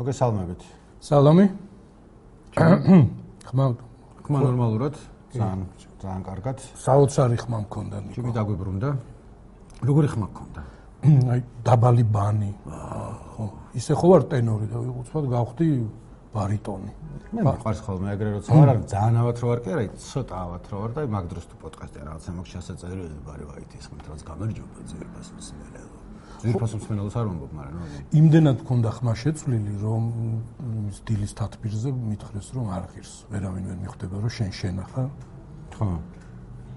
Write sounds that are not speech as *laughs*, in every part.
მოგესალმებით. სალამი. ხმა ხმა ნორმალურად? ძალიან ძალიან კარგად. საოცარი ხმა მქონდა ნიკო. ჩემი დაგვიბრუნდა. როგორი ხმა მქონდა? აი დაბალი ბანი. ხო, ისე ხო ვარ ტენორი და უცბად გავხდი ბარიტონი. მე მიყვარს ხოლმე ეგრე როცა ვარ, ძალიან ავად რო ვარ კი არა, ცოტა ავად რო ვარ და მაგ დროს თუ პოდკასტი რაღაცა მაქვს შესაძლებელი ბარი ვაით ის ხმით რაც გამარჯობა ძირფას მსმენელო. ძირფას მსმენელოს არ ვამბობ, მაგრამ იმდენად მქონდა ხმა შეცვლილი, რომ სტილის თათბირზე მითხრეს, რომ არ ღირს, ვერავინ ვერ მიხვდება, რომ შენ შენახა. ხო.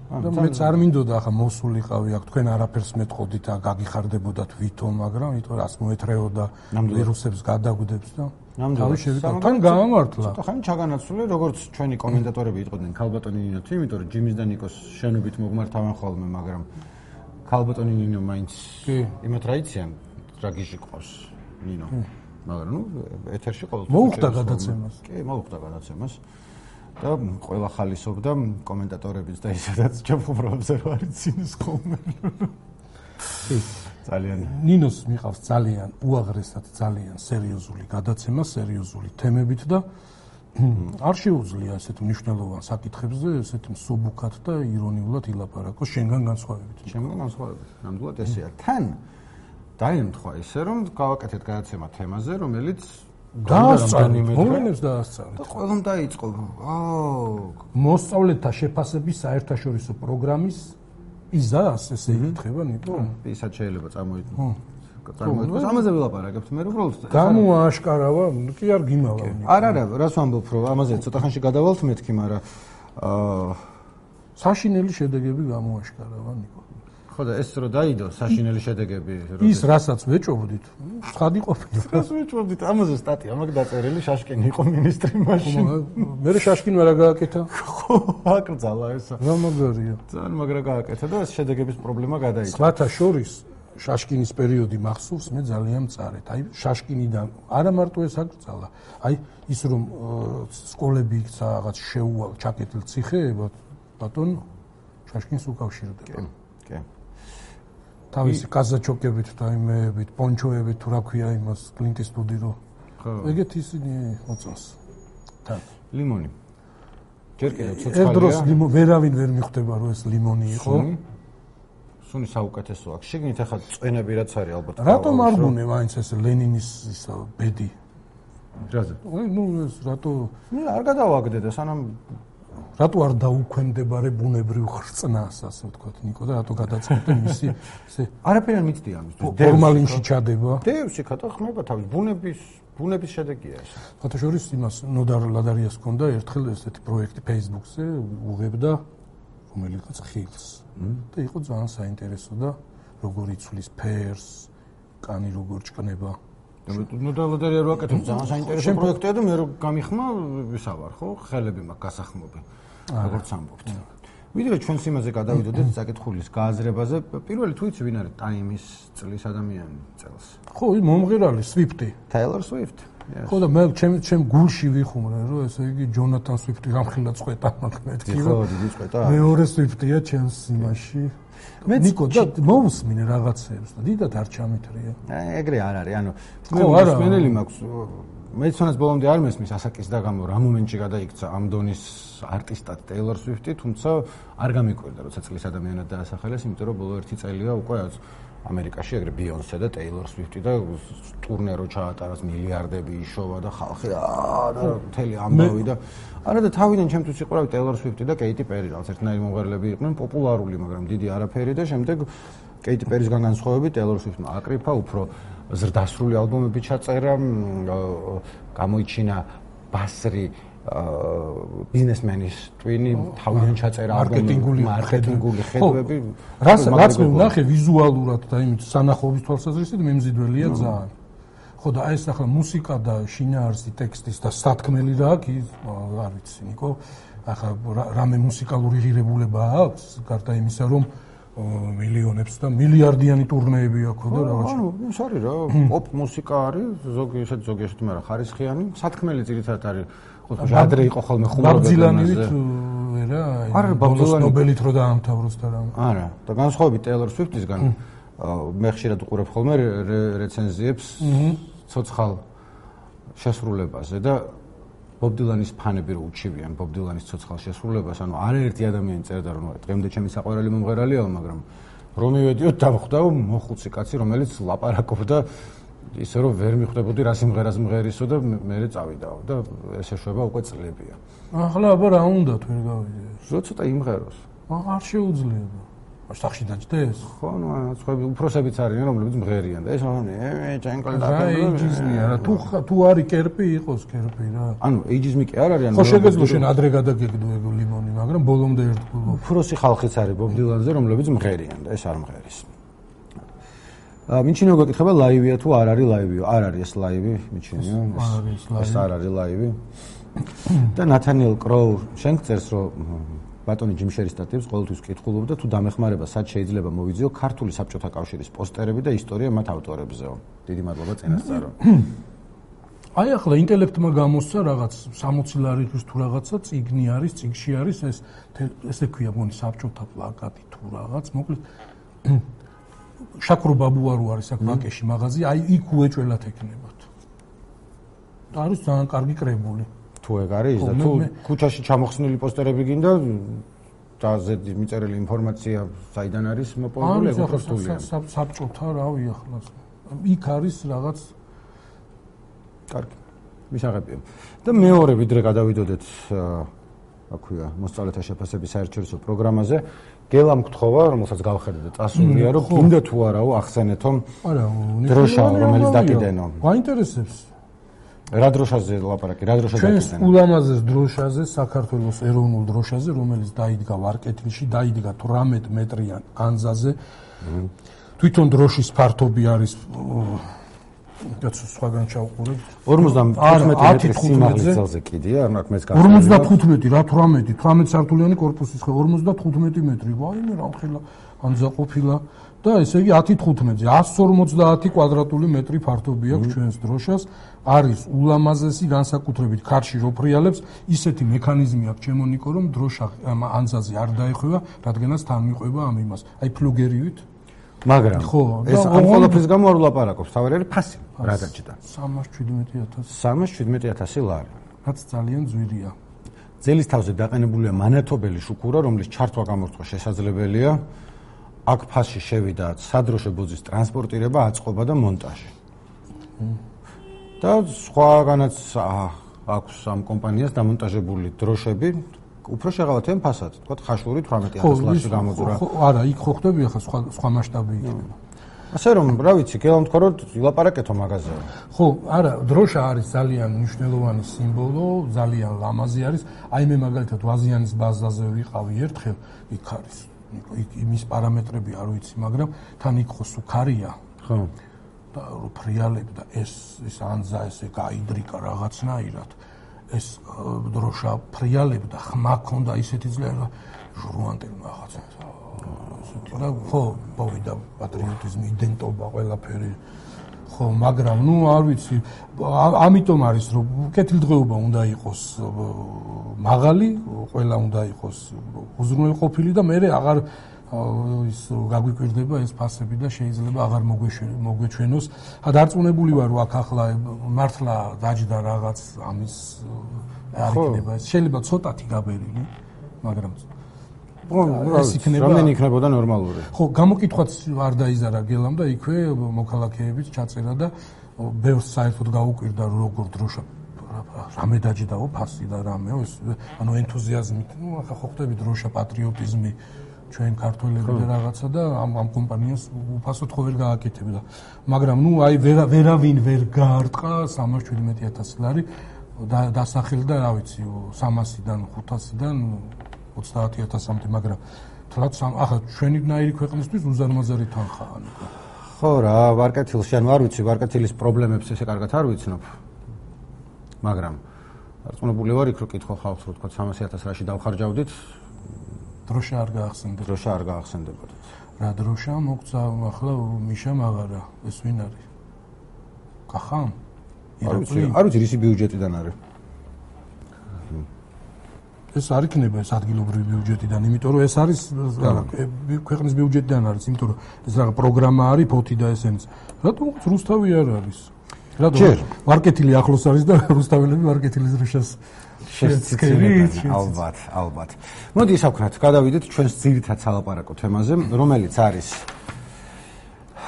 და მეც არ მინდოდა ახლა მოსულიყავი აქ თქვენ არაფერს მეტყოდით და გაგიხარდებოდათ ვითომ მაგრამ ვითომ რას მოეთრეოდა ვირუსებს გადაგვდებს და ნამდვილად. შევიკავ. თან გამართლა ცოტა ხანი ჩაგანაცვლე როგორც ჩვენი კომენტატორები იყვნენ ქალბატონი ნინოთი იმიტომ რომ ჯიმის და ნიკოს შენობით მოგმართავენ ხოლმე მაგრამ ქალბატონი ნინო მაინც იმათ რა იციან? რა გიჟი ყავს ნინო. მაგრამ ნუ ეთერში ყოველთვის მოუხდა გადაცემას. კი მოუხდა გადაცემას. და ყველა ხალისობდა კომენტატორების და ისედაც ჩემხუბრებზე რა არის ძინის ხოლმე. ძალიან. ნინოს მიყავს ძალიან უაღრესად ძალიან სერიოზული გადაცემა, სერიოზული თემებით და არ შეუძლია ესეთ მნიშვნელოვან საკითხებზე ესეთ მსუბუქად და ირონიულად ილაპარაკოს შენგან განსხვავებით. შენგან განსხვავებით. ნამდვილად ესეა. თან დაემთხვა ისე რომ გავაკეთეთ გადაცემა თემაზე, რომელიც დაასწავლეთ, მოვლენებს დაასწავლეთ. და ყველამ დაიწყო. აო, მოსწავლეთა შეფასების საერთაშორისო პროგრამის იზას ესე იკითხება ნიტო? ისაც შეიძლება წარმოიდგინო. ხო. წარმოიდგინე. ამაზე ვილაპარაკებთ, მე უბრალოდ გამოაშკარავა, კი არ გიმავა. არ არა, რას ვამბობ, რომ ამაზე ცოტა ხანში გადავალთ მეთქი, მაგრამ აა საშინელი შედეგები გამოაშკარავა ნიკო. ხო და ეს რო დაიდო საშინელი შედეგები ის რასაც ვეჭობდით ცხადი ყოფილი *laughs* რას ვეჭობდით ამაზე სტატია მაგ დაწერილი შაშკინი იყო ministri მაშინ მე შაშკინმა რა გააკეთა ხო აკრძალა ესა რა მაგარია ძალიან მაგრა გააკეთა და ეს შედეგების პრობლემა გადაიჭრა სხვათა შორის შაშკინის პერიოდი მახსოვს მე ძალიან მწარეთ აი შაშკინიდან არა მარტო ეს აკრძალა აი ის რომ სკოლები იქცა რაღაც შეუვალ ჩაკეტილ ციხეებად ბატონ შაშკინს უკავშირდება კი კი თავისი კაზაჩოკებით და იმეებით, პონჩოებით თუ რა ქვია იმას კლინტის სტუდი რო. ხო. ეგეთ ისინი მოწონს. თან. ლიმონი. ჯერ კიდევ ცოცხალია. ერთ დროს ლიმონი ვერავინ ვერ მიხვდება რომ ეს ლიმონი იყო. სუნი საუკეთესო აქვს. შეგნით ახლა წვენები რაც არის ალბათ. რატომ არ გუნე მაინც ეს ლენინის ისა ბედი? რაზე? ნუ ეს რატო? ნუ არ გადავაგდე და სანამ რატო არ დაუქვემდებარე ბუნებრივ ხრწნას, ასე ვთქვათ, ნიკო და რატო გადაწყვეტე მისი ესე არაფერი არ მიცდი ამის ფორმალინში ჩადება? დევში ხატა ხმება თავის ბუნების ბუნების შედეგია ეს. ხათა შორის იმას ნოდარ ლადარიას ჰქონდა ერთხელ ესეთი პროექტი Facebook-ზე უღებდა რომელიღაც ხილს. და იყო ძალიან საინტერესო და როგორ იცვლის ფერს, კანი როგორ ჭკნება. ნუ დალოდარი არ ვაკეთებ ძალიან საინტერესო პროექტია და მე რო გამიხმა ისა ვარ ხო ხელები მაქვს გასახმობი როგორც ამბობთ. ვიდრე ჩვენ სიმაზე გადავიდოდეთ საკითხulis გააზრებაზე, პირველი თუ იცი ვინ არის ტაიმის წლის ადამიანი წელს? ხო, მომღერალი Swift-ი. Taylor Swift. ხო და მე ჩემ ჩემ გულში ვიხუმრე, რომ ესე იგი ჯონათან Swift-ი რამხილა წვეტა მაგ მეთქი. ხო, დიდი წვეტა. მეორე Swift-ია ჩემს იმაში. მე ნიკო და მოусმინე რაღაცებს და დიდად არ ჩამეთრია. ეგრე არ არის, ანუ მე მოსმენელი მაქვს მეცნიერს ბოლომდე არ მესმის ასაკის და გამო რა მომენტში გადაიქცა ამ დონის არტისტად Taylor Swift-ი, თუმცა არ გამიკვირდა, როცა წლის ადამიანად დაასახელეს, იმიტომ რომ ბოლო 1 წელია უკვე ამერიკაში ეგრე Beyoncé და Taylor Swift-ი და ტურნე რო ჩაატარას მილიარდები იშოვა და ხალხი აა და მთელი ამბავი და არა და თავიდან ჩემთვის იყურავი Taylor Swift-ი და Katy Perry რაღაც ერთნაირი მომღერლები იყვნენ პოპულარული, მაგრამ დიდი არაფერი და შემდეგ Katy Perry-სგან განსხვავებით Taylor Swift-მა აკრიფა უფრო ზრდასრული ალბომები ჩაწერა, გამოიჩინა ბასრი ბიზნესმენის ტვინი თავიდან ჩაწერა მარკეტინგული მარკეტინგული ხედვები რაც რაც მე ვნახე ვიზუალურად და იმით სანახობის თვალსაზრისით მემზიდველია ძალიან ხო და ეს ახლა მუსიკა და შინაარსი ტექსტის და სათქმელი რა აქვს არ ვიცი ნიკო ახლა რამე მუსიკალური ღირებულება აქვს გარდა იმისა რომ მილიონებს და მილიარდიანი ტურნეები აქვს და რაღაც. ანუ ის არის რა, *clears throat* პოპ მუსიკა არის, ზოგი ესეთ ზოგი ესეთ მაგრამ ხარისხიანი, სათქმელი ძირითადად არის. ხო, ჟადრე იყო ხოლმე ხუმრობები. ბაბძილანივით ვერა, არა, ბაბძილანი ნობელით რო დაამთავროს და რა. არა, და განსხვავებით Taylor Swift-ისგან მე ხშირად უყურებ ხოლმე რეცენზიებს. ცოცხალ შესრულებაზე და ბობ დილანის ფანები რო უჩივიან ბობ დილანის ცოცხალ შესრულებას, ანუ არაერთი ადამიანი წერდა რომ დღემდე ჩემი საყვარელი მომღერალია, მაგრამ რომ მივედიოთ დამხვდა მოხუცი კაცი, რომელიც ლაპარაკობდა ისე რომ ვერ მიხვდებოდი რა სიმღერას მღერისო და მე წავიდაო და ეს ეშვება უკვე წლებია. ახლა აბა რა უნდა თუ ვერ გავიდე? ზო ცოტა იმღეროს. არ შეუძლია. სახში დაჭდეს? ხო, ნუ სხვები უფროსებიც არიან, რომლებიც მღერიან და ეს მე ჯენკოლ და რა ეიჯიზმია რა თუ თუ არის კერპი იყოს კერპი რა. ანუ ეიჯიზმი კი არ არის, ანუ ხო შეგეძლო შენ ადრე გადაგეგდო ეგ ლიმონი, მაგრამ ბოლომდე ერთგულო. უფროსი ხალხიც არის ბობ დილანზე, რომლებიც მღერიან და ეს არ მღერის. მიჩინო გეკითხება ლაივია თუ არ არის ლაივიო? არ არის ეს ლაივი, მიჩინო. ეს არ არის ლაივი. *coughs* და ნათანიელ კროუ შენ წერს რომ ბატონი ჯიმშერის სტატიებს ყოველთვის კითხულობდა თუ დამეხმარება სად შეიძლება მოვიძიო ქართული საბჭოთა კავშირის პოსტერები და ისტორია მათ ავტორებზეო. დიდი მადლობა წინასწარო. *coughs* აი ახლა ინტელექტმა გამოსცა რაღაც 60 ლარისთვის თუ რაღაცა ციგნი არის, ციგში არის ეს ესე ქვია მონი საბჭოთა პლაკატი თუ რაღაც, მოკლედ შაქრო ბაბუარო არის აქ ბაკეში მაღაზი, აი იქ უეჭველად ეკნებათ. და არის ძალიან კარგი კრებული. თუ ეგ არის და თუ ქუჩაში ჩამოხსნილი პოსტერები გინდა და ზედი მიწერილი ინფორმაცია საიდან არის მოპოვებული ეგ უფრო რთულია. საბჭოთა რავი ახლა. იქ არის რაღაც კარგი. მისაღებია და მეორე ვიდრე გადავიდოდეთ აქვია მოსწავლეთა შეფასების საერთაშორისო პროგრამაზე გელამ გთხოვა რომელსაც გავხედე და წასულია რომ გინდა თუ არაო ახსენეთო არა დროშა რომელიც დაკიდენო გაინტერესებს რა დროშაზე ლაპარაკი? რა დროშაზე დაკიდენა? ჩვენ ულამაზეს დროშაზე, საქართველოს ეროვნულ დროშაზე, რომელიც დაიდგა ვარკეთილში, დაიდგა 18 მეტრიან ანზაზე. თვითონ დროშის ფართობი არის კაცო სხვაგან ჩავყურებ 55 მეტრის სიმაღლის ძალზე კიდია არ მაქვს მეც განსაზღვრული 55 რა 18 18 სართულიანი корпуსის ხე 55 მეტრი. ვაიმე რა ხელა ამზაყოფილა და ესე იგი 10-15-ზე 150 კვადრატული მეტრი ფართობი აქვს ჩვენს დროშას. არის ულამაზესი განსაკუთრებით ქარში როფრიალებს ისეთი მექანიზმი აქვს ჩემონიკო რომ დროშა ანძაზე არ დაეხვევა რადგანაც თან მიყვება ამ იმას. აი ფლუგერივით მაგრამ ხო ეს ამ ყველაფრის გამო არ ვლაპარაკობ თავი არის ფასი რა დაჭდა 317000 317000 ლარი. რაც ძალიან ძვირია. ძელის თავზე დაყენებულია მანათობელი შუქურა რომლის ჩართვა გამორთვა შესაძლებელია. აქ ფასში შევიდა სადროშო ბოძის ტრანსპორტირება, აწყობა და მონტაჟი. და სხვაგანაც აქვს ამ კომპანიას დამონტაჟებული დროშები, უფრო შეღავათიან ფასად, თქვა ხაშური 18000 ლარში გამოძურა. ხო, არა, იქ ხო ხდები ახლა სხვა სხვა მასშტაბი იქნება. ასე რომ, რა ვიცი, გელამთქო რომ ილაპარაკეთო მაღაზია. ხო, არა, დროშა არის ძალიან მნიშვნელოვანი სიმბოლო, ძალიან ლამაზი არის. აი მე მაგალითად ვაზიანის ბაზაზე ვიყავი ერთხელ, იქ არის იმის პარამეტრები არ ვიცი, მაგრამ თან იქ ხო სუქარია. ხო. და ფრიალებ და ეს ეს ანზა ესე გაიდრიკა რაღაცნაირად. ეს დროშა ფრიალებ და ხმა ქონდა ისეთი ძლიერა ჟურვანტელი რაღაცა. და ხო, მოვიდა პატრიოტიზმი, იდენტობა, ყველაფერი. ხო, მაგრამ ნუ არ ვიცი, ამიტომ არის რომ კეთილდღეობა უნდა იყოს მაღალი, ყველა უნდა იყოს უზრუნველყოფილი და მე აღარ ის გაგვიკვირდება ეს ფასები და შეიძლება აღარ მოგვეჩვენოს. ა დარწმუნებული ვარ რომ აქ ახლა მართლა დაჯდა რაღაც ამის არ იქნება. შეიძლება ცოტათი გაბერილი, მაგრამ ეს იქნება რამდენი იქნებოდა ნორმალური? ხო, გამოკითხვაც არ დაიზარა გელამ და იქვე მოქალაქეების ჩაწერა და ბევრს საერთოდ გაუკვირდა როგორ დროშა რამე დაჯდაო ფასი და რამეო ეს ანუ ენთუზიაზმით ნუ ახლა ხო ხდები დროშა პატრიოტიზმი ჩვენ ქართველები და რაღაცა და ამ ამ კომპანიას უფასოდ ხო ვერ გააკეთებდა მაგრამ ნუ აი ვერავინ ვერ გაარტყა 317.000 ლარი დასახელდა რა ვიცი 300-დან 500-დან 30000-მდე, მაგრამ თლაც ახლა ჩვენი ნაირი ქვეყნისთვის უზარმაზარი თანხაა, ნიკო. ხო რა, ვარკეთილში, ანუ არ ვიცი, ვარკეთილის პრობლემებს ესე კარგად არ ვიცნობ. მაგრამ არწმუნებული ვარ იქ რო კითხო ხალხს რო თქვა 300000 რაში დავხარჯავდით, დროშა არ გაახსენდებოდა. დროშა არ გაახსენდებოდა. რა დროშა მოგცა ახლა მიშა მაგარა, ეს ვინ არის? კახამ? ვიცი, არ ვიცი რისი ბიუჯეტიდან არის. ეს არ იქნება ეს ადგილობრივი ბიუჯეტიდან, იმიტომ რომ ეს არის ქვეყნის ბიუჯეტიდან არის, იმიტომ რომ ეს რაღაც პროგრამა არის, ფოთი და ესენიც. რატომ რუსთავი არ არის? რადგან მარკეტილი ახლოს არის და რუსთაველები მარკეტილის დროშას შეცდებით ალბათ ალბათ. მოდი ისაქვთ გადავიდეთ ჩვენს ძირითად სალაპარაკო თემაზე რომელიც არის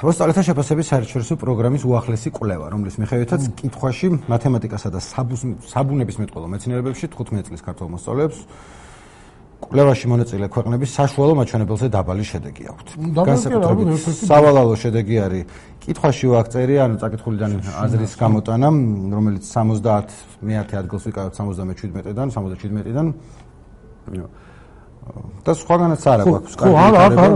როსტალეთა შეფასების საერთაშორისო პროგრამის უახლესი კვლევა რომლის მიხედვითაც კითხვაში მათემატიკასა და საბუნების მეტყველო მეცნიერებებში 15 წლის ქართულ მოსწავლეებს კვლევაში მონაწილე ქვეყნების საშუალო მაჩვენებელზე დაბალი შედეგი აქვთ. განსაკუთრებით სავალალო შედეგი არის კითხვაში ვაქწერი, ანუ წაკითხულიდან აზრის გამოტანა, რომელიც 70 მეათე ადგილს ვიკავებთ 77-დან, 77-დან. და სხვაგანაც არ აქვს. ხო, არა, არა.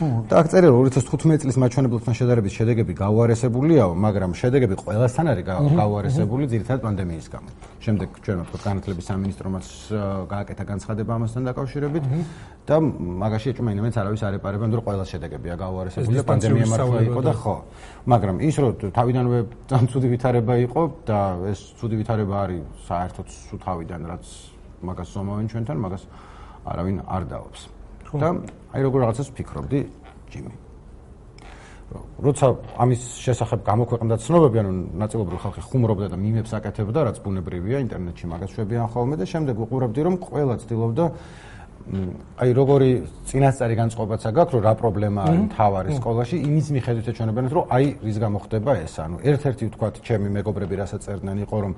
და აღწერილი 2015 წლის მაჩვენებლებთან შედარებით შედეგები გაუარესებულია, მაგრამ შედეგები ყველასთან არის გაუარესებული ძირითადად პანდემიის გამო. შემდეგ ჩვენ ვთქვით განათლების სამინისტრომაც გააკეთა განცხადება ამასთან დაკავშირებით და მაგაში ეჭვმენებიც არავის არ ეპარება, რომ ყველა შედეგებია გაუარესებული და პანდემია მართლა იყო და ხო. მაგრამ ის რომ თავიდანვე ძალიან ცუდი ვითარება იყო და ეს ცუდი ვითარება არის საერთოდ სუთავიდან რაც მაგას ზომავენ ჩვენთან, მაგას არავინ არ დაობს. და აი როგორ რაღაცას ვფიქრობდი ჯიმი? როცა ამის შესახებ გამოქვეყნდა ცნობები, ანუ ნაწილობრივ ხალხი ხუმრობდა და მიმებს აკეთებდა, რაც ბუნებრივია, ინტერნეტში მაგას შვებიან ხოლმე და შემდეგ ვუყურებდი, რომ ყველა ცდილობდა აი როგორი წინასწარი განწყობაც აქვს, რომ რა პრობლემა არის თავარი სკოლაში, იმის მიხედვით ეჩვენებენ, რომ აი რის გამო ხდება ეს, ანუ ერთ-ერთი ვთქვათ, ჩემი მეგობრები რასაც წერდნენ იყო, რომ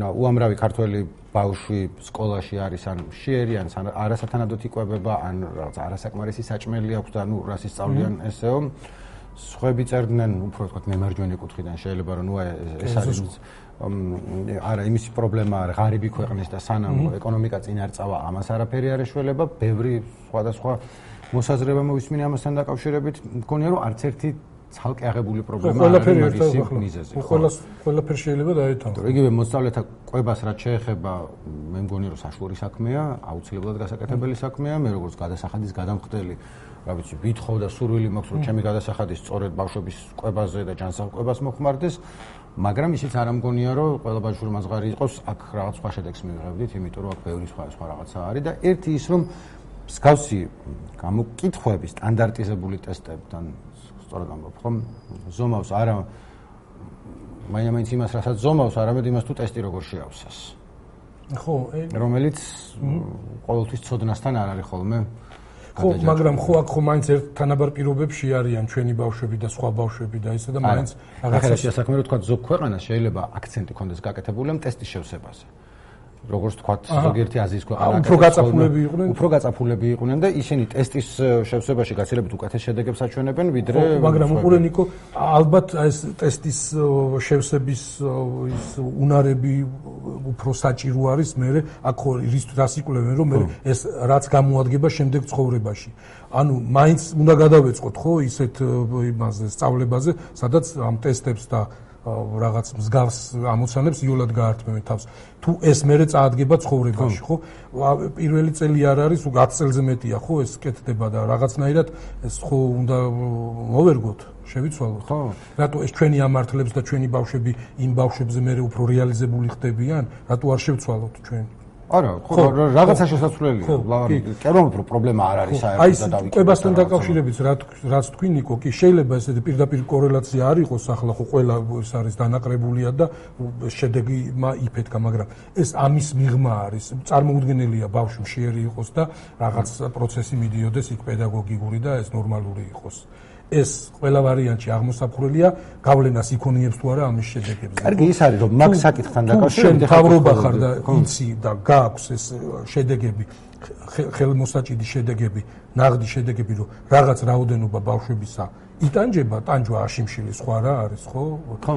უამრავი ქართველი ბავშვი სკოლაში არის ან შეერიან ან არასათანადოდ იყვებება ან რაღაც არასაკმარისი საჭმელი აქვს და ნუ რას ისწავლიან ესეო. სხვები წერდნენ უფრო თქვა მემარჯვენე კუთხიდან შეიძლება რომ ნუ ეს არის არა იმის პრობლემა არის ღარიბი ქვეყნის და სანამ ეკონომიკა წინ არ წავა ამას არაფერი არ ეშველება ბევრი სხვადასხვა მოსაზრება მოვისმინე ამასთან დაკავშირებით მგონია რომ არც ერთი ცალკე აღებული პრობლემა არის მაგისი მიზეზი. ყველა ყველაფერი შეიძლება დაეთანხმოს. იგივე მოსწავლეთა ყვებას რაც შეეხება, მე მგონი რომ საშუალო საქმეა, აუცილებლად გასაკეთებელი საქმეა, მე როგორც გადასახადის გადამხდელი, რა ვიცი, ვითხოვ და სურვილი მაქვს რომ ჩემი გადასახადი სწორედ ბავშვების ყვებაზე და ჯანსაღყვებას მოხმარდეს, მაგრამ ისიც არ ამგონია რომ ყველა ბავშვი მასღარი იყოს, აქ რაღაც სხვა შედეგს მივიღებდით, იმიტომ რომ აქ ბევრი სხვა სხვა რაღაცა არის და ერთი ის რომ მსგავსი გამოკითხვები სტანდარტიზებული ტესტებთან სწორად ამბობ, ხო? ზომავს არა მაინც იმას რასაც ზომავს, არამედ იმას თუ ტესტი როგორ შეავსას. ხო, რომელიც ყოველთვის ცოდნასთან არ არის ხოლმე. ხო, მაგრამ ხო აქ ხო მაინც ერთ თანაბარ პირობებში არიან ჩვენი ბავშვები და სხვა ბავშვები და ისე და მაინც რაღაცა შესაქმე რო თქვა ზოგ ქვეყანას შეიძლება აქცენტი კონდეს გაკეთებული ამ ტესტის შევსებაზე. როგორც თქვა ზოგიერთი აზიის ქვეყანა უფრო გაწაფულები იყვნენ. უფრო გაწაფულები იყვნენ და ისინი ტესტის შევსებაში გაცილებით უკეთეს შედეგებს აჩვენებენ ვიდრე მაგრამ უყურე ნიკო ალბათ ეს ტესტის შევსების ის უნარები უფრო საჭირო არის მე აქ რის რას იკვლევენ რომ მე ეს რაც გამოადგება შემდეგ ცხოვრებაში. ანუ მაინც უნდა გადავეწყოთ ხო ისეთ იმაზე სწავლებაზე სადაც ამ ტესტებს და რაღაც მსგავს ამოცანებს იულად გაართმევენ თავს. თუ ეს მეરે წაადგება ცხოვრებაში, ხო? პირველი წელი არ არის, 10 წელზე მეტია, ხო, ეს კეთდება და რაღაცნაირად ეს ხო უნდა მოვერგოთ, შევიცვალოთ. ხო. რატო ეს ჩვენი ამართლებს და ჩვენი ბავშვები იმ ბავშვებზე მეરે უფრო რეალიზებული ხდებიან? რატო არ შევცვალოთ ჩვენ? არა, ხო, რაღაცა შესაძლებელია. ლავარი, კერო უფრო პრობლემა არ არის საერთოდ და დავიქეთ. აი, კვებასთან დაკავშირებით რა რაც თქვი ნიკო, კი შეიძლება ესეთი პირდაპირ კორელაცია არ იყოს, ახლა ხო ყველა ეს არის დანაკრებულია და შედეგი იფეთქა, მაგრამ ეს ამის მიღმა არის. წარმოუდგენელია ბავშვი შეერი იყოს და რაღაც პროცესი მიდიოდეს იქ პედაგოგიკური და ეს ნორმალური იყოს. ეს ყველა ვარიანტი აღმოსაფხვრელია, გავლენას იქონიებს თუ არა ამის შედეგებზე. კარგი, ის არის რომ მაგ საკითხთან დაკავშირებით თავრობა ხარ და იცი და გააქვს ეს შედეგები, ხელმოსაჭიდი შედეგები, ნაღდი შედეგები, რომ რაღაც რაოდენობა ბავშვებისა იტანჯება, ტანჯვა აშიმშილი სხვა რა არის, ხო? ხო.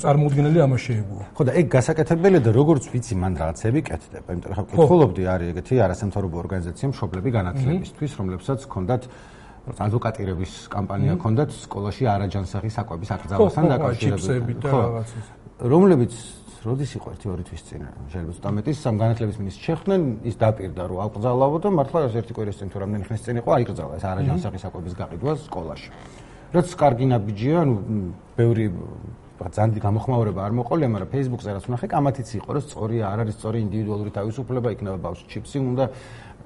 წარმოუდგენელი ამას შეეგუა. ხო და ეგ გასაკეთებელია და როგორც ვიცი, მან რაღაცები კეთდება, იმიტომ რომ ხო კითხულობდი არის ეგეთი არასამთავრობო ორგანიზაცია მშობლები განათლებისთვის, რომლებსაც ჰქონდათ ადვოკატირების კამპანია ჰქონდათ სკოლაში არაჯანსაღი საკვების აკრძალვასთან დაკავშირებით. ხო, რომლებიც როდის იყო 1-2 თვის წინ შეიძლება სტამეტის სამ განათლების მინისტრს შეხვდნენ ის დაპირდა რომ აკრძალავო და მართლა ერთი კვირის წინ თუ რამდენი ხნის წინ იყო აიკრძალა ეს არაჯანსაღი საკვების გაყიდვა სკოლაში. რაც კარგი ნაბიჯია, ანუ ბევრი ძანდი გამოხმაურება არ მოყოლია, მაგრამ Facebook-ზე რაც ვნახე, კამათიც იყო, რომ სწორია, არ არის სწორი ინდივიდუალური თავისუფლება, იქნება ბავშვი ჩიპსი უნდა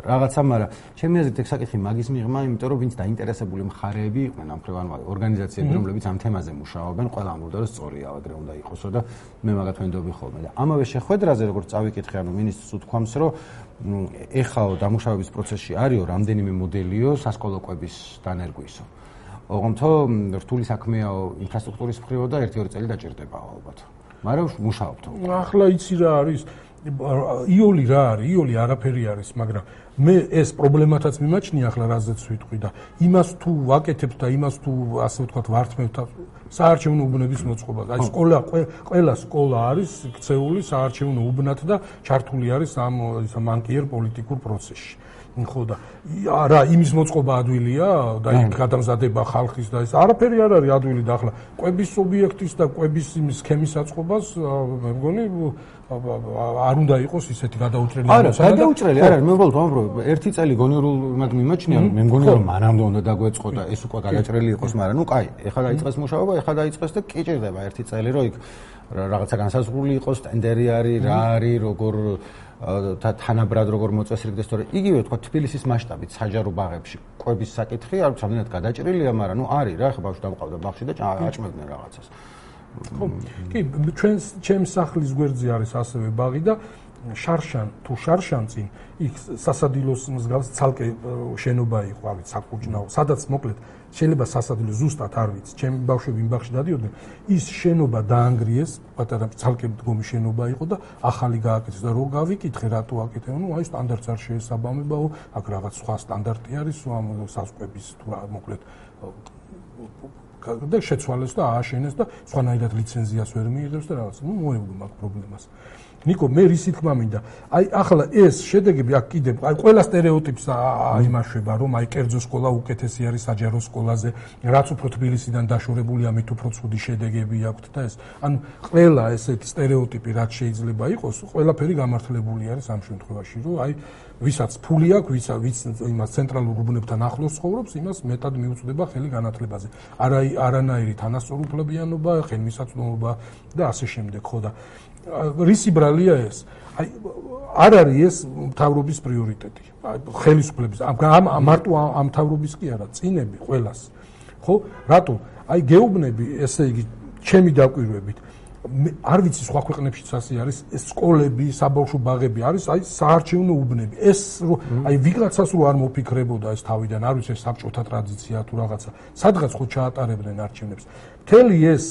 რაღაცა, მაგრამ ჩემი აზრით ეგ საკითხი მაგის მიღმა, იმიტომ რომ ვინც დაინტერესებული მხარეები იყვნენ ამ ხრივ ანუ ორგანიზაციები, რომლებიც ამ თემაზე მუშაობენ, ყველა ამბობდა რომ სწორია, აგრე უნდა იყოსო და მე მაგათ ვენდობი ხოლმე და ამავე შეხვედრაზე როგორც წავიკითხე, ანუ მინისტრს უთქვამს, რომ ეხაო დამუშავების პროცესში არისო რამდენიმე მოდელიო სასკოლო კვების დანერგვისო. ოღონდ რთული საქმეაო ინფრასტრუქტურის მხრივო და 1-2 წელი დაჭირდება ალბათ. მაგრამ მუშაობთ. ახლა იცი რა არის? იოლი რა არის? იოლი არაფერი არის, მაგრამ მე ეს პრობლემათაც მიმაჩნია ახლა რაზეც ვიტყვი და იმას თუ ვაკეთებ და იმას თუ ასე ვთქვათ ვართმევთ საარჩევნო უბნების მოწყობა. აი სკოლა ყველა სკოლა არის ქცეული საარჩევნო უბნად და ჩართული არის ამ მანკიერ პოლიტიკურ პროცესში. ხო და რა იმის მოწყობა ადვილია და იქ გადამზადება ხალხის და ეს არაფერი არ არის ადვილი და ახლა კვების სუბიექტის და კვების იმის სქემის აწყობას მე მგონი არ უნდა იყოს ისეთი გადაუჭრელი არა გადაუჭრელი არ არის მე უბრალოდ ვამბობ ერთი წელი გონიურულ მაგ მიმაჩნია მე მგონი რომ მანამდე უნდა დაგვეწყო და ეს უკვე გადაჭრელი იყოს მაგრამ ნუ კაი ეხლა დაიწყეს მუშაობა ეხლა დაიწყეს და კი ჭირდება ერთი წელი რომ იქ რაღაცა განსაზღვრული იყოს ტენდერი არის რა არის როგორ და თანაბრად როგორ მოწესრიგდეს თორე? იგივე თქვა თბილისის მასშტაბით საჯარო ბაღებში. ყვების საკითხი არ ვიცამდენად გადაჭრილია მაგრამ ნუ არის რა ხა ბავშვი დამყავდა ბაღში და აჭმევდნენ რაღაცას. ხო კი ჩვენს ჩემს სახლის გვერდზე არის ასევე ბაღი და შარშან თუ შარშან წინ იქ სასადილოს მსგავს ცალკე შენობა იყო ავით საკუჭნაო სადაც მოკლედ შეიძლება სასადილო ზუსტად არ ვიცი, ჩემი ბავშვები იმ ბაღში დადიოდნენ, ის შენობა დაანგრიეს, პატარა ცალკე მდგომი შენობა იყო და ახალი გააკეთეს და რო გავიკითხე რატო აკეთებენ, ну, აი სტანდარტს არ შეესაბამებაო, აქ რაღაც სხვა სტანდარტი არის, ამ სასწყვების თუ რა მოკლედ და შეცვალეს და ააშენეს და სხვანაირად ლიცენზიას ვერ მიიღებს და რაღაც, ну, მოეუბნა მაგ პრობლემას. ნიკო მე რისი თქმა მინდა აი ახლა ეს შედეგები აქ კიდე აი ყველა სტერეოტიპს აიმაშება რომ აი კერძო სკოლა უკეთესი არის საჯარო სკოლაზე რაც უფრო თბილისიდან დაშორებულია მით უფრო ცუდი შედეგები აქვს და ეს ანუ ყველა ესეთი სტერეოტიპი რაც შეიძლება იყოს ყველაფერი გამართლებული არის ამ შემთხვევაში რომ აი ვისაც ფული აქვს ვის ვის იმას ცენტრალურ უბნებთან ახლოს ცხოვრობს იმას მეტად მიუწვდება ხელი განათლებაზე არა არანაირი თანასწორუფლებიანობა ხელმისაწვდომობა და ასე შემდეგ ხო და რისი ბრალია ეს? აი არ არის ეს მთავრობის პრიორიტეტი. ხელისუფლების ამ მარტო ამ მთავრობის კი არა, წინები ყოველას. ხო? რატო? აი გეუბნები, ესე იგი, ჩემი დაკვირვებით არ ვიცი სხვა ქვეყნებშიც ასე არის სკოლები, საბავშვო ბაღები არის, აი საარჩევნო უბნები. ეს აი ვიღაცას რო არ მოფიქრებოდა ეს თავიდან, არ ვიცი საბჭოთა ტრადიცია თუ რაღაცა. სადღაც ხო ჩაატარებდნენ არჩევნებს. მთელი ეს